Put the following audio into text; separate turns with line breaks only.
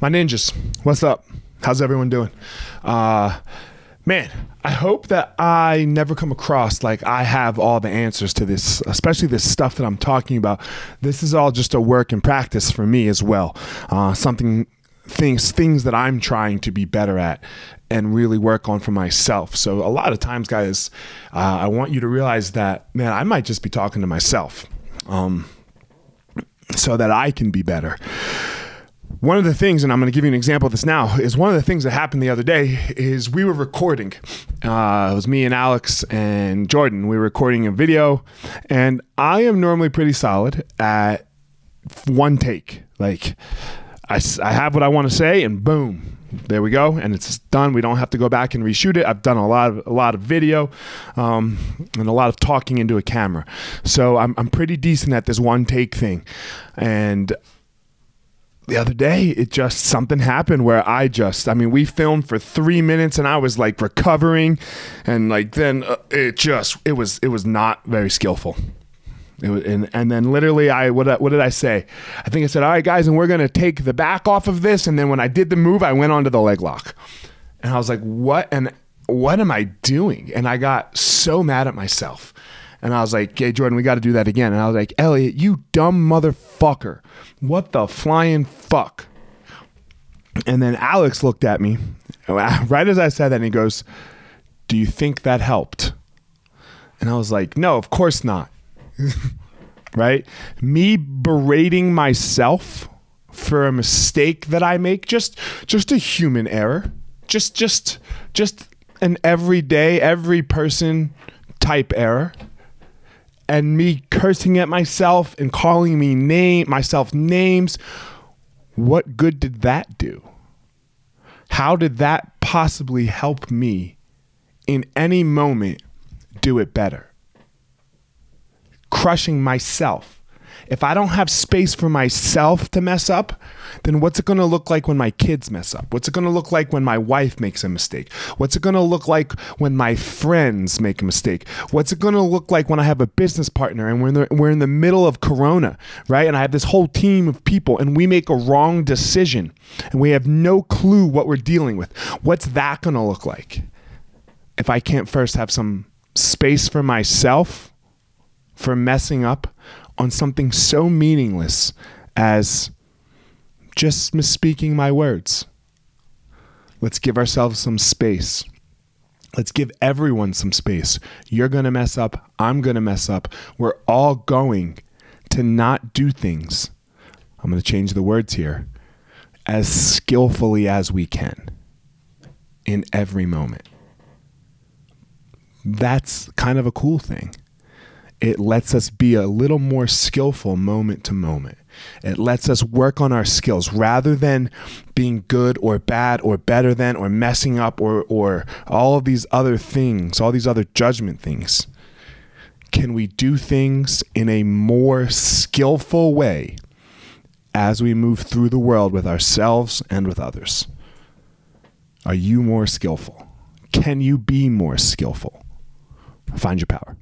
My ninjas, what's up? How's everyone doing? Uh, man, I hope that I never come across like I have all the answers to this, especially this stuff that I'm talking about. This is all just a work in practice for me as well. Uh, something, things, things that I'm trying to be better at and really work on for myself. So a lot of times, guys, uh, I want you to realize that, man, I might just be talking to myself. Um, so that I can be better one of the things, and I'm going to give you an example of this now, is one of the things that happened the other day is we were recording. Uh, it was me and Alex and Jordan. We were recording a video, and I am normally pretty solid at one take. Like, I, I have what I want to say, and boom, there we go, and it's done. We don't have to go back and reshoot it. I've done a lot of a lot of video, um, and a lot of talking into a camera, so I'm I'm pretty decent at this one take thing, and the other day it just something happened where i just i mean we filmed for three minutes and i was like recovering. And like then uh, it just it was it was not very skillful. It was, and, and then literally i what, what did i say? I think i said all right guys and we're going to take the back off of this. And then when i did the move i went onto the leg lock. And i was like what and what am i doing? And i got so mad at myself and I was like, "Hey, Jordan, we got to do that again." And I was like, "Elliot, you dumb motherfucker! What the flying fuck?" And then Alex looked at me right as I said that, and he goes, "Do you think that helped?" And I was like, "No, of course not." right? Me berating myself for a mistake that I make, just just a human error, just just just an everyday, every person type error and me cursing at myself and calling me name myself names what good did that do? How did that possibly help me in any moment do it better? Crushing myself if I don't have space for myself to mess up, then what's it going to look like when my kids mess up? What's it going to look like when my wife makes a mistake? What's it going to look like when my friends make a mistake? What's it going to look like when I have a business partner and we're in the, we're in the middle of corona, right? And I have this whole team of people and we make a wrong decision and we have no clue what we're dealing with. What's that going to look like? If I can't first have some space for myself for messing up on something so meaningless as just misspeaking my words. Let's give ourselves some space. Let's give everyone some space. You're going to mess up. I'm going to mess up. We're all going to not do things. I'm going to change the words here as skillfully as we can in every moment. That's kind of a cool thing it lets us be a little more skillful moment to moment. It lets us work on our skills rather than being good or bad or better than or messing up or, or all of these other things, all these other judgment things. Can we do things in a more skillful way as we move through the world with ourselves and with others? Are you more skillful? Can you be more skillful? Find your power.